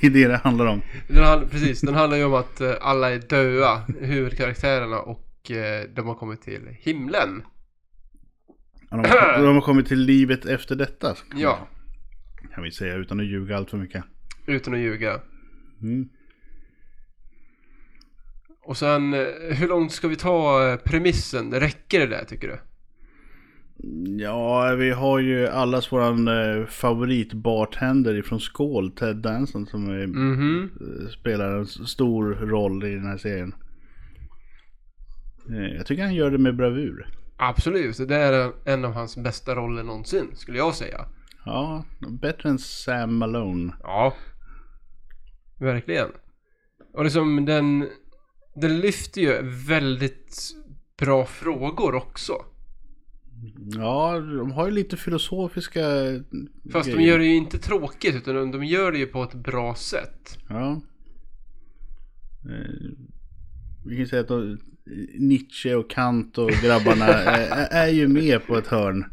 det är det det handlar om. Den handl- precis, den handlar ju om att eh, alla är döda, huvudkaraktärerna och eh, de har kommit till himlen. Ja, De har, de har kommit till livet efter detta. Kan Ja, vi- Kan vi säga utan att ljuga allt för mycket. utan att ljuga. Mm. Och sen, eh, hur långt ska vi ta premissen? Räcker det där tycker du? Ja, vi har ju allas våran eh, favoritbartender ifrån Skål, Ted Danson, som är, Mhm. eh, spelar en stor roll i den här serien. Eh, jag tycker han gör det med bravur. Absolut, det är en av hans bästa roller någonsin, skulle jag säga. Ja, bättre än Sam Malone. Ja. Verkligen. Och liksom den, den lyfter ju väldigt bra frågor också. Ja, de har ju lite filosofiska Fast de grejer. gör det ju inte tråkigt utan de- de gör det ju på ett bra sätt. Ja. Eh, vi kan säga att de, Nietzsche och Kant och grabbarna är, är ju med på ett hörn.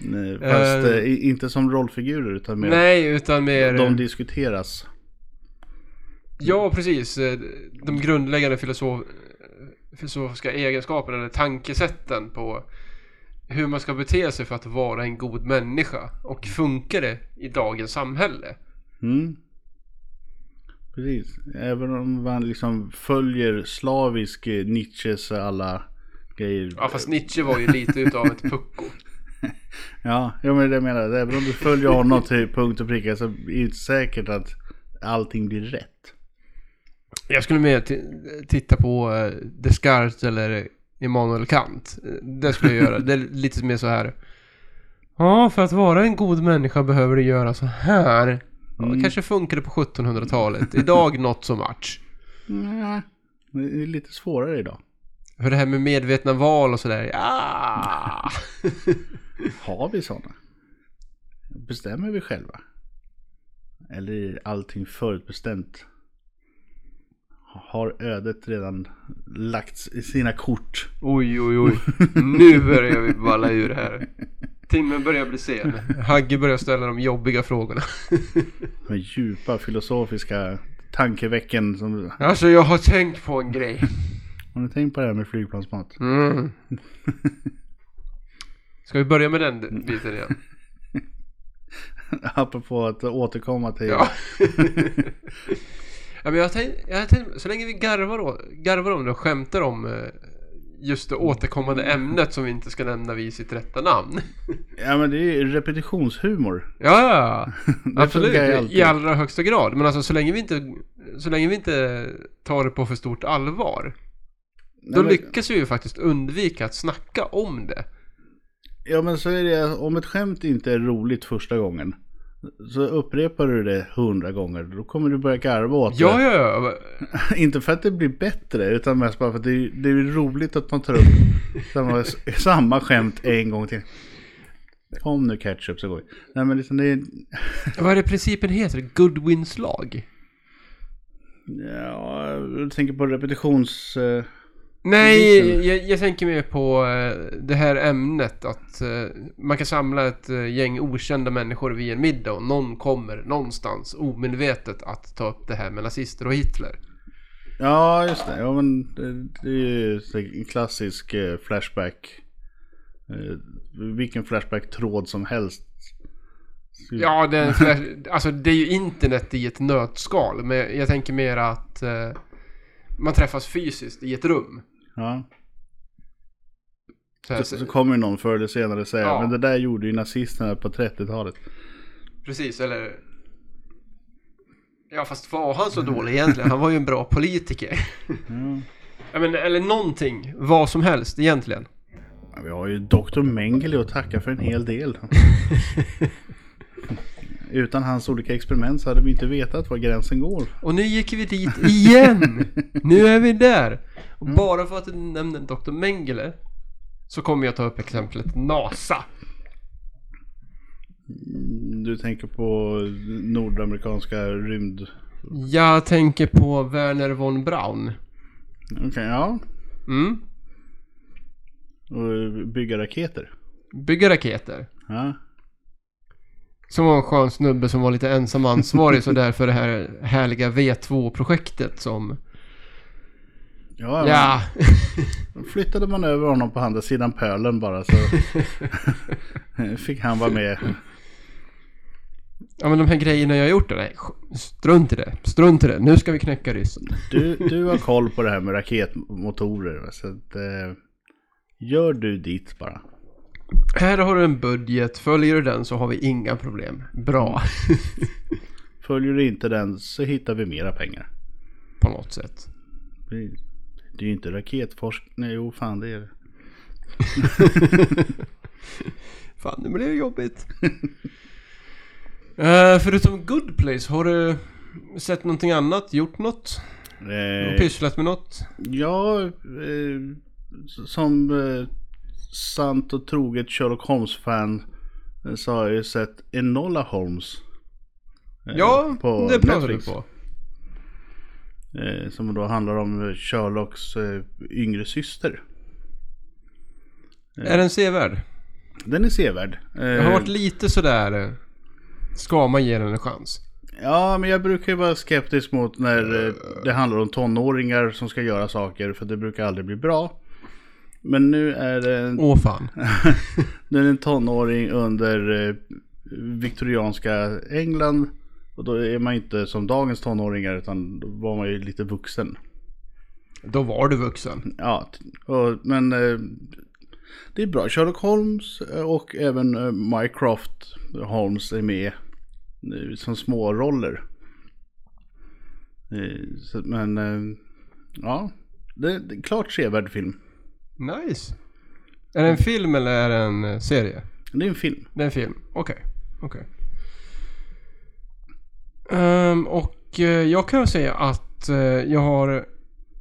Eh, Fast eh, inte som rollfigurer utan mer Nej, utan mer... de diskuteras. Ja, precis. De grundläggande filosof, filosofiska egenskaperna eller tankesätten på hur man ska bete sig för att vara en god människa. Och funkar det i dagens samhälle? Mm. Precis. Även om man liksom följer slavisk eh, Nietzsches alla grejer. Ja, fast Nietzsche var ju lite utav ett pucko. Ja, jag menar det jag menar. Även om du följer honom till punkt och pricka så är det inte säkert att allting blir rätt. Jag skulle mer titta på eh, Descartes eller Immanuel Kant. Det skulle jag göra. Det är lite mer så här. Ja, för att vara en god människa behöver du göra så här. Ja, det Mm. kanske funkade på 1700-talet. Idag not so much. Nej, det är lite svårare idag. För det här med medvetna val och sådär. Ja. Har vi sådana? Bestämmer vi själva? Eller är allting förutbestämt? Har ödet redan lagt i sina kort. Oj, oj, oj. Nu börjar vi balla ur här. Timmen börjar bli sen. Hagge börjar ställa de jobbiga frågorna. De djupa filosofiska tankevecken som... Alltså jag har tänkt på en grej. Har ni tänkt på det här med flygplansmat? Mm. Ska vi börja med den biten igen? Apropå att återkomma till... Ja. Ja men jag har tänkt, jag har tänkt, så länge vi garvar, garvar om det och skämtar om eh, just det återkommande ämnet som vi inte ska nämna vid sitt rätta namn. Ja men det är ju repetitionshumor. Ja, absolut. I allra högsta grad. Men alltså så länge vi inte, så länge vi inte tar det på för stort allvar. Då Nej, men- lyckas vi ju faktiskt undvika att snacka om det. Ja men så är det, om ett skämt inte är roligt första gången. Så upprepar du det hundra gånger, då kommer du börja garva åt Ja, det. ja, ja. Inte för att det blir bättre, utan mest bara för att det är, det är roligt att man tar upp samma, samma skämt en gång till. Kom nu ketchup så går vi. Nej men liksom det är... Vad är det principen heter? Goodwins lag? Ja, jag tänker på repetitions... Nej, jag, jag tänker mer på eh, det här ämnet att eh, man kan samla ett eh, gäng okända människor vid en middag och någon kommer någonstans omedvetet att ta upp det här med nazister och Hitler. Ja, just det. Ja, men det, är ju en klassisk flashback. Vilken flashback-tråd som helst. Ja, det är, alltså det är ju internet i ett nötskal, men jag tänker mer att man träffas fysiskt i ett rum. Ja. Så här, Så, så kommer någon förr eller senare säga, Ja. men det där gjorde ju nazisterna på 30-talet. Precis, eller... Ja, fast var han så dålig egentligen? Han var ju en bra politiker. Ja. Ja, men, eller någonting. Vad som helst egentligen. Ja, Vi har ju Dr. Mengele att tacka för en hel del. Utan hans olika experiment så hade vi inte vetat var gränsen går. Och nu gick vi dit igen! nu är vi där! Och bara för att du nämnde Dr. Mengele så kommer jag ta upp exemplet NASA. Du tänker på nordamerikanska rymd... Jag tänker på Werner von Braun. Okej, ja. Mm. Och bygga raketer. Bygga raketer. Ja. Som var en skön snubbe som var lite ensam ansvarig sådär för det här härliga V2-projektet som... Ja, Ja, Då flyttade man över honom på andra sidan pölen bara så fick han vara med. ja men de här grejerna jag har gjort, nej, strunt i det. Strunt i det. Nu ska vi knäcka ryssen. Du, du har koll på det här med raketmotorer. Så att, eh, gör du ditt bara. Här har du en budget, följer du den så har vi inga problem. Bra. Följer du inte den så hittar vi mera pengar. På något sätt. Det är ju inte raketforskning. Jo fan det är det. Fan, nu blir det jobbigt. Eh, förutom Good Place, har du sett någonting annat? Gjort något? Eh, Pysslat med något? ja, eh, som eh, sant och troget Sherlock Holmes-fan eh, så har jag ju sett Enola Holmes. eh, Ja, på det pratar Netflix. du på. Eh, som då handlar om Sherlocks yngre syster. Är den sevärd? Den är sevärd. Jag har varit lite sådär... Ska man ge den en chans? Ja, men jag brukar ju vara skeptisk mot när det handlar om tonåringar som ska göra saker. För det brukar aldrig bli bra. Men nu är det en, Åh fan. nu är det en tonåring under eh, viktorianska England. Och då är man inte som dagens tonåringar utan då var man ju lite vuxen. Då var du vuxen. Ja, och, men eh, det är bra. Sherlock Holmes eh, och även eh, Mycroft Holmes är med eh, som små roller. Eh, så, men eh, ja, det, det är klart sevärd film. Nice. Är det en film eller är det en eh, serie? Det är en film. Det är en film. Okej. Okej. Ehm, och eh, jag kan säga att eh, jag har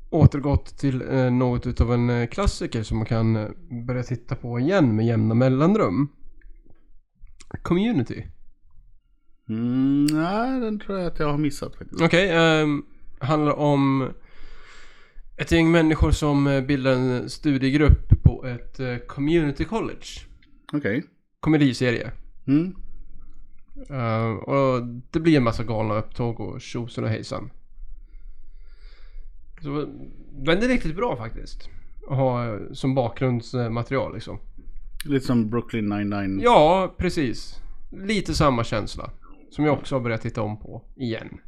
återgått till uh, något utav en klassiker som man kan börja titta på igen med jämna mellanrum. Community. Mm, nej, den tror jag att jag har missat faktiskt. Okej, ehm, handlar om Ett gäng människor som eh, bildar en studiegrupp på ett eh, community college. Okej. Komediserie. Mm. Eh, och det blir en massa galna upptåg och tjosan och hejsan. Så den är riktigt bra faktiskt. Att ha som bakgrundsmaterial liksom. Lite som Brooklyn 99. Ja, precis. Lite samma känsla. Som jag också har börjat titta om på igen.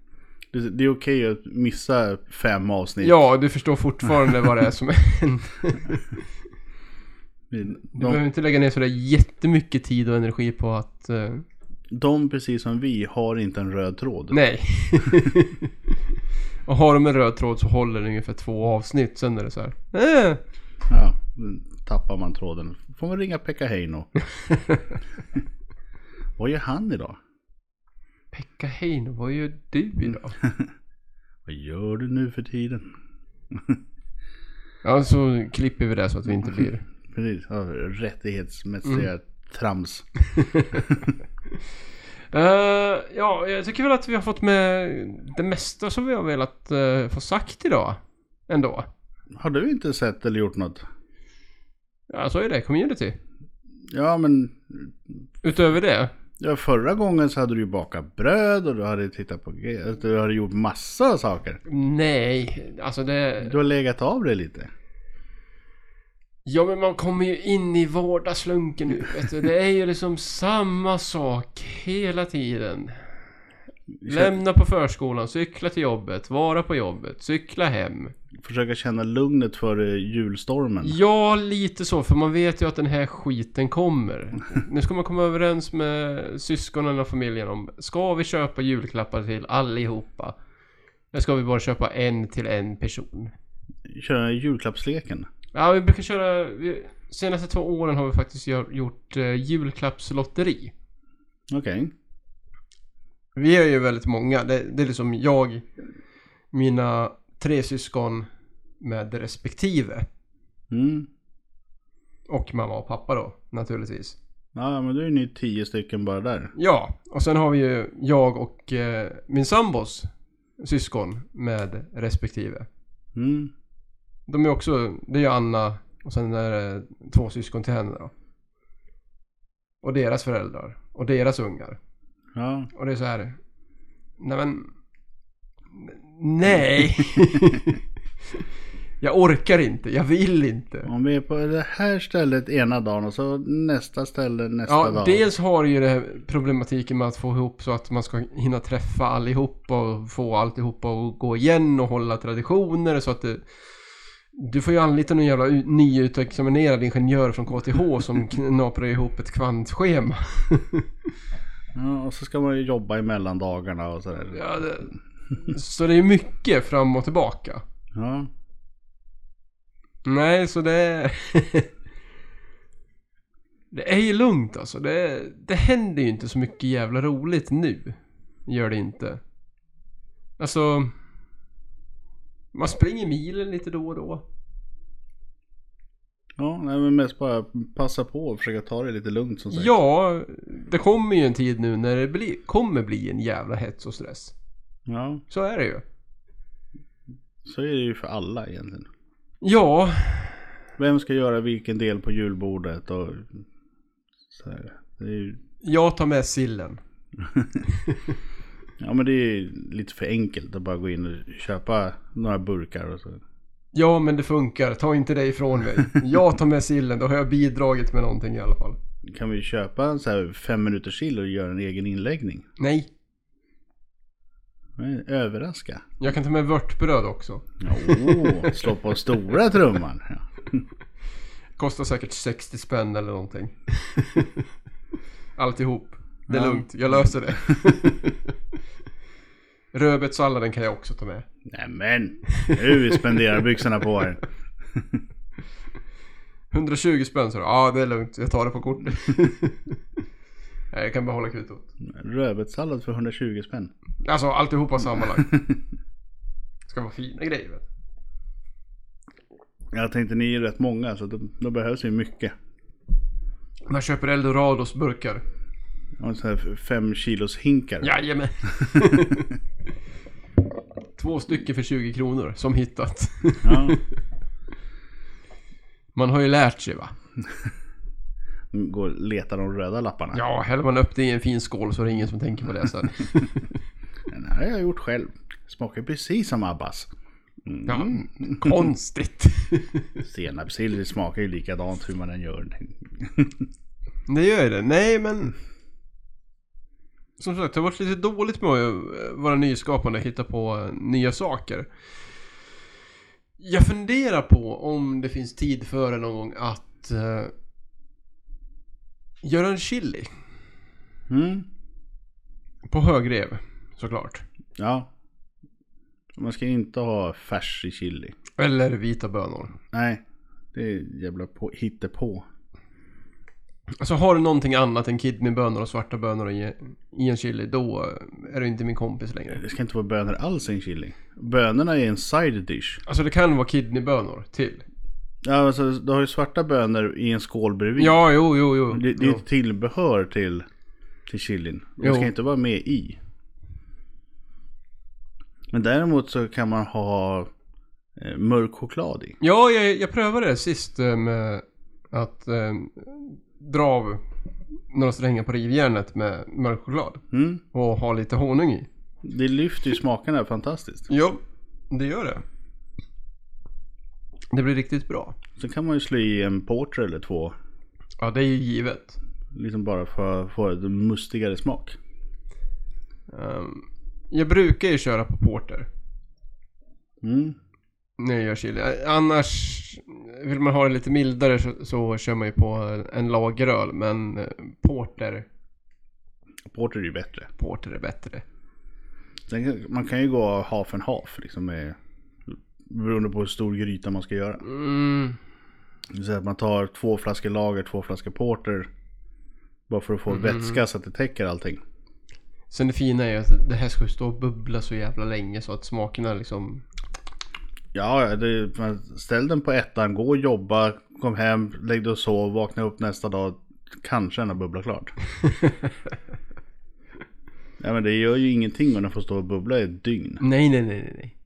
Det, det är okej att missa fem avsnitt. Ja, du förstår fortfarande vad det är som händer. Du behöver inte lägga ner sådär jättemycket tid och energi på att... eh, de, precis som vi, har inte en röd tråd. nej. och har de en röd tråd så håller det ungefär två avsnitt. Sen är det så här. Eh. Ja, tappar man tråden. Får man ringa Pekka Heino. Vad gör han idag? Pekka Heino, vad gör du idag? Vad gör du nu för tiden? Ja, så klipper vi det så att vi inte blir... Precis, ja, rättighetsmässiga Mm. trams. Eh, ja, jag tycker väl att vi har fått med det mesta som vi har velat eh, få sagt idag. Ändå. Har du inte sett eller gjort något? Ja, så är det. Community. Ja, men Utöver det. Ja, förra gången så hade du ju bakat bröd och du hade tittat på. Du hade gjort massa saker. Nej, alltså det... Du har legat av dig lite. Ja men man kommer ju in i vardagslunken nu vet du. Det är ju liksom samma sak hela tiden. Lämna på förskolan, cykla till jobbet, vara på jobbet, cykla hem. Försöka känna lugnet före julstormen. Ja, lite så, för man vet ju att den här skiten kommer. Nu ska man komma överens med syskonen och familjen om, ska vi köpa julklappar till allihopa? Eller ska vi bara köpa en till en person? Köra julklappsleken. Ja, vi brukar köra, vi, senaste två åren har vi faktiskt gjort eh, julklappslotteri. Okej. Vi är ju väldigt många. Det, det är liksom jag, mina tre syskon med respektive. Mm. Och mamma och pappa då, naturligtvis. Ja, men då är ni tio stycken bara där. Ja, och sen har vi ju jag och eh, min sambos syskon med respektive. Mm. De är också, det är ju Anna och sen är det två syskon till henne då. Och deras föräldrar. Och deras ungar. Ja. Och det är så här. Nej men. Nej. jag orkar inte. Jag vill inte. Om vi är på det här stället ena dagen och så nästa ställe nästa Ja, dag. dels har ju det här problematiken med att få ihop så att man ska hinna träffa allihopa och få alltihopa att gå igen och hålla traditioner så att det, Du får ju anlita någon jävla nyutexaminerad ingenjör från KTH som knaprar ihop ett kvantschema. Ja, och så ska man ju jobba i mellandagarna och sådär. Ja, det, så det är mycket fram och tillbaka. Ja. Nej, så det är... det är ju lugnt alltså. Det, det händer ju inte så mycket jävla roligt nu. Gör det inte. Alltså... Man springer milen lite då och då. Ja, nej, men mest bara passa på och försöka ta det lite lugnt som sagt. Ja, det kommer ju en tid nu när det blir, kommer bli en jävla hets och stress. Ja, Så är det ju. så är det ju för alla egentligen. Ja, Vem ska göra vilken del på julbordet och så här. Det är ju, jag tar med sillen. ja men det är ju lite för enkelt att bara gå in och köpa några burkar och så. Ja, men det funkar. Ta inte det ifrån mig. Jag tar med sillen, då har jag bidragit med någonting i alla fall. Kan vi köpa en så här fem minuters sill och göra en egen inläggning? Nej, Överraska. jag kan ta med vörtbröd också. Åh, slå på stora trumman. Kostar säkert 60 spänn eller någonting. Alltihop. Det är Ja. lugnt, jag löser det. Rödbetssalladen kan jag också ta med. Nämen, nu spenderar byxorna på här. 120 spänn så Ja, det är lugnt. Jag tar det på kortet. Nej, jag kan behålla kvittot. Rödbetssallad för 120 spänn. Alltså alltihopa sammanlagt. Ska vara fina grejer vet du. Jag tänkte ni är rätt många så då, då behövs ju mycket. Man köper Eldorados burkar. Och så här fem kilos hinkar. Jajamän. Två stycken för 20 kronor, som hittat. Ja. Man har ju lärt sig va? Går och letar de röda lapparna. Ja, häller man upp det i en fin skål så är det ingen som tänker på det sen. Den här har jag gjort själv. Smakar precis som Abbas. Mm. Ja, konstigt. Senapssill smakar ju likadant hur man än gör. Det gör det. Nej, men... Som sagt, det har varit lite dåligt med att vara nyskapande och hitta på eh, nya saker. Jag funderar på om det finns tid för det någon gång att uh, göra en chili. Mm. På högrev, såklart. Ja. Man ska inte ha färs i chili. Eller vita bönor. Nej. Det är jävla på, hittepå. Alltså har du någonting annat än kidneybönor och svarta bönor i, i en chili, då är du inte min kompis längre. Det ska inte vara bönor alls i en chili. Bönorna är en side dish. Alltså det kan vara kidneybönor till. Ja, alltså, du har ju svarta bönor i en skål bredvid. Ja, jo, jo, jo. Det, det är jo. ett tillbehör till, till chilin. Det ska inte vara med i. Men däremot så kan man ha eh, mörk choklad i. Ja, jag, jag prövade det sist eh, med att eh, dra av några strängar på rivjärnet med mörk choklad. Mm. Och ha lite honung i. Det lyfter ju smakerna fantastiskt. Ja, det gör det. Det blir riktigt bra. Sen kan man ju slå i en porter eller två. Ja, det är ju givet. Liksom bara för att få en mustigare smak. Ehm, jag brukar ju köra på porter. Mm. När jag gör chili. Annars vill man ha det lite mildare så, så kör man ju på en lageröl. Men eh, porter, Porter är ju bättre. porter är bättre. Sen man kan ju gå half and half liksom med, beroende på hur stor gryta man ska göra. Mm, säga att man tar två flaskor lager, två flaskor porter. Bara för att få vätska så att det täcker allting. sen det fina är ju att det här ska stå och bubbla så jävla länge så att smakerna liksom... Ja, det, ställ den på ettan, gå och jobba, kom hem, lägg dig och sov, vakna upp nästa dag. Kanske den har bubblat klart. ja men det gör ju ingenting om den får stå och bubbla i ett dygn. Nej, nej, nej, nej.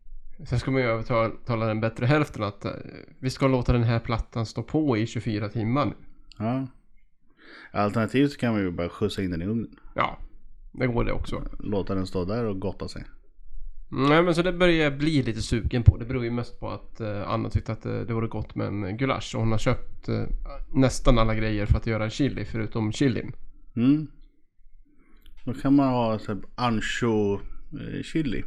Sen ska man ju övertala den bättre hälften att eh, vi ska låta den här plattan stå på i 24 timmar nu. Ja. Alternativt så kan man ju bara skjutsa in den i ugnen. Ja, det går det också. Låta den stå där och gotta sig. Nej men så det börjar jag bli lite sugen på. Det beror ju mest på att eh, Anna tyckte att eh, det vore gott med en gulasch. Och hon har köpt eh, nästan alla grejer för att göra chili förutom chilin. Mm. Då kan man ha så här ancho eh, chili.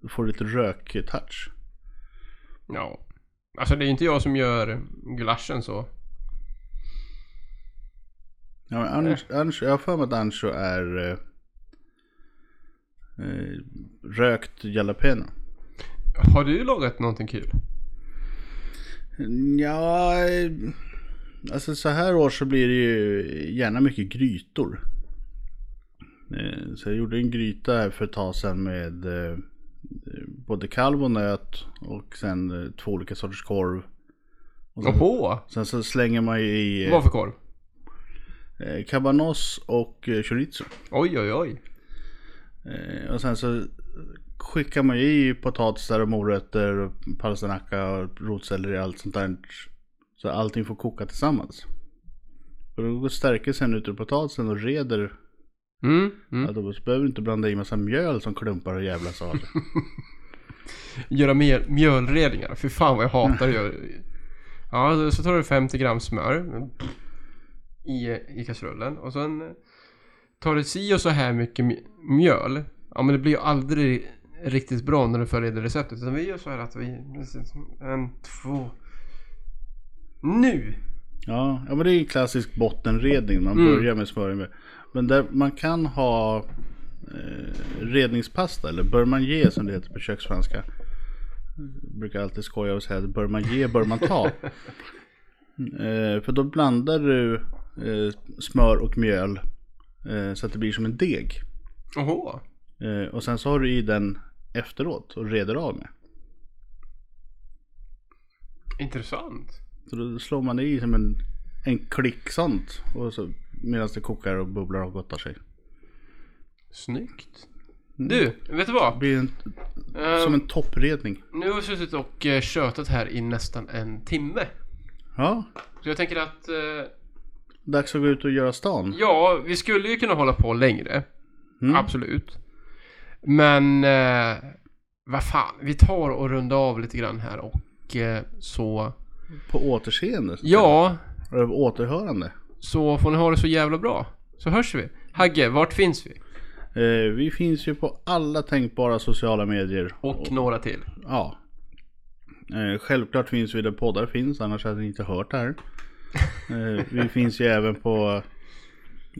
Då får du lite rök-touch. Ja. Alltså det är inte jag som gör gulaschen så. Ja, men ancho, ancho, jag har för mig att ancho är eh, rökt jalapeno. Har du lagat någonting kul? Ja, eh, alltså så här år så blir det ju gärna mycket grytor. Eh, Så jag gjorde en gryta här för ett tag sedan med eh, både kalv och nöt och sen två olika sorters korv. Och sen, Oho! sen så slänger man ju i Vad för korv? cabanos och chorizo. Oj oj oj. Eh, Och sen så skickar man ju i potatisar och morötter, och palsternacka och rotselleri och allt sånt där. Så allting får koka tillsammans. Och då ut ur potatisen och reder. Mm, mm. Ja, då behöver du inte blanda i massa mjöl som klumpar och jävlas av. Göra mer mjölredningar. Fy fan vad jag hatar att göra. Ja, så tar du 50 gram smör i, i kastrullen och sen tar du si och så här mycket mj- mjöl. Ja men det blir ju aldrig riktigt bra när du följer det receptet. Utan vi gör så här att vi... En, två... Nu! Ja, ja men det är ju klassisk bottenredning. Man Mm. börjar med smör. med- Men där man kan ha eh, redningspasta eller bör man ge som det heter på köksfranska. Jag brukar alltid skoja och säga att bör man ge bör man ta. eh, för då blandar du eh, smör och mjöl så att det blir som en deg. Oho! Eh, och sen så har du i den efteråt och reder av med. Intressant. Så då slår man i som en, en klick sånt. Och så medan det kokar och bubblar och gottar sig. Snyggt. Du, vet du Det vad? blir en, Ehm, som en toppredning. Nu har vi suttit och eh, tjötat här i nästan en timme. Ja, Så jag tänker att, eh, dags att gå ut och göra stan. ja, vi skulle ju kunna hålla på längre. Mm. Absolut. Men, eh, vad fan, vi tar och rundar av lite grann här och eh, så, På återseende. ja, Eller återhörande. så får ni ha det så jävla bra. Så hörs vi. Hagge, vart finns vi? Eh, vi finns ju på alla tänkbara sociala medier. Och några till. Ja. Eh, självklart finns vi där poddar finns, annars hade ni inte hört det här. Eh, vi finns ju även på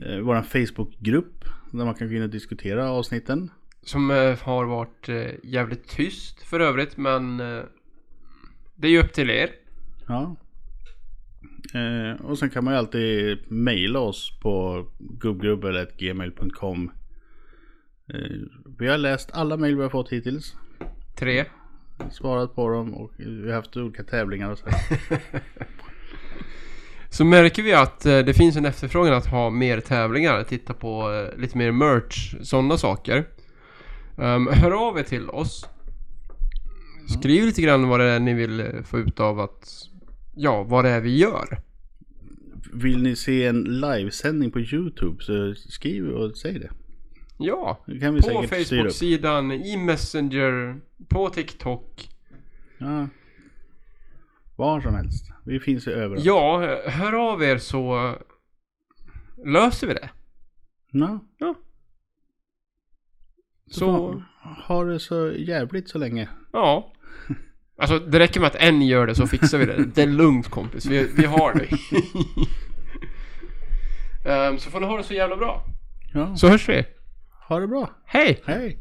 eh, vår Facebookgrupp. Där man kan gå in och diskutera avsnitten. Som eh, har varit jävligt tyst för övrigt, men det är ju upp till er. Ja. Och sen kan man ju alltid mejla oss på gubbgrubbel.gmail.com Vi har läst alla mejl vi har fått hittills. Tre. Svarat på dem och vi har haft olika tävlingar och så. Så märker vi att eh, det finns en efterfrågan att ha mer tävlingar, titta på eh, lite mer merch, sådana saker. Um, hör av er till oss. Skriv lite grann vad det är ni vill eh, få ut av att, ja, vad det är vi gör. Vill ni se en livesändning på Youtube så skriv och säg det. Ja, på. Facebook-sidan, i Messenger, på TikTok. Ja. Var som helst. Vi finns ju överallt. Ja, hör av er så löser vi det. Ja. Ja. Så, Så, ha det så jävligt så länge. ja. Alltså det räcker med att en gör det så fixar vi det. Det är lugnt kompis, vi, vi har det. Ehm, så får ni ha det så jävla bra. Ja. Så hörs vi. Ha det bra. Hej! Hej.